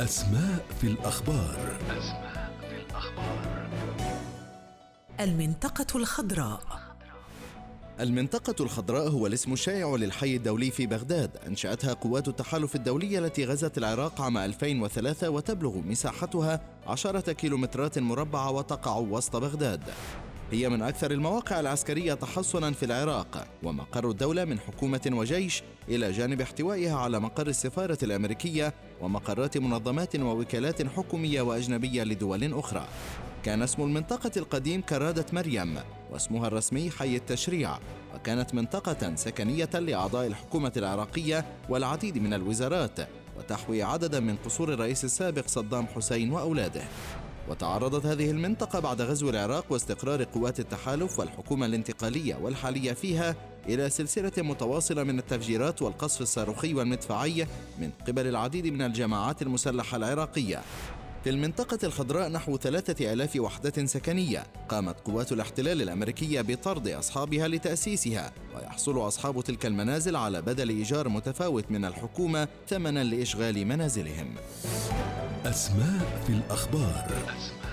أسماء في الأخبار. أسماء في الأخبار المنطقة الخضراء. المنطقة الخضراء هو الاسم الشائع للحي الدولي في بغداد. أنشأتها قوات التحالف الدولية التي غزت العراق عام 2003 وتبلغ مساحتها عشرة كيلومترات مربعة وتقع وسط بغداد. هي من أكثر المواقع العسكرية تحصنا في العراق ومقر الدولة من حكومة وجيش إلى جانب احتوائها على مقر السفارة الأمريكية ومقرات منظمات ووكالات حكومية وأجنبية لدول أخرى. كان اسم المنطقة القديم كرادة مريم واسمها الرسمي حي التشريع وكانت منطقة سكنية لأعضاء الحكومة العراقية والعديد من الوزارات وتحوي عددا من قصور الرئيس السابق صدام حسين وأولاده. وتعرضت هذه المنطقة بعد غزو العراق واستقرار قوات التحالف والحكومة الانتقالية والحالية فيها إلى سلسلة متواصلة من التفجيرات والقصف الصاروخي والمدفعي من قبل العديد من الجماعات المسلحة العراقية. في المنطقة الخضراء نحو ثلاثة آلاف وحدة سكنية قامت قوات الاحتلال الأمريكية بطرد أصحابها لتأسيسها ويحصل أصحاب تلك المنازل على بدل إيجار متفاوت من الحكومة ثمنا لإشغال منازلهم. أسماء في الأخبار. أسماء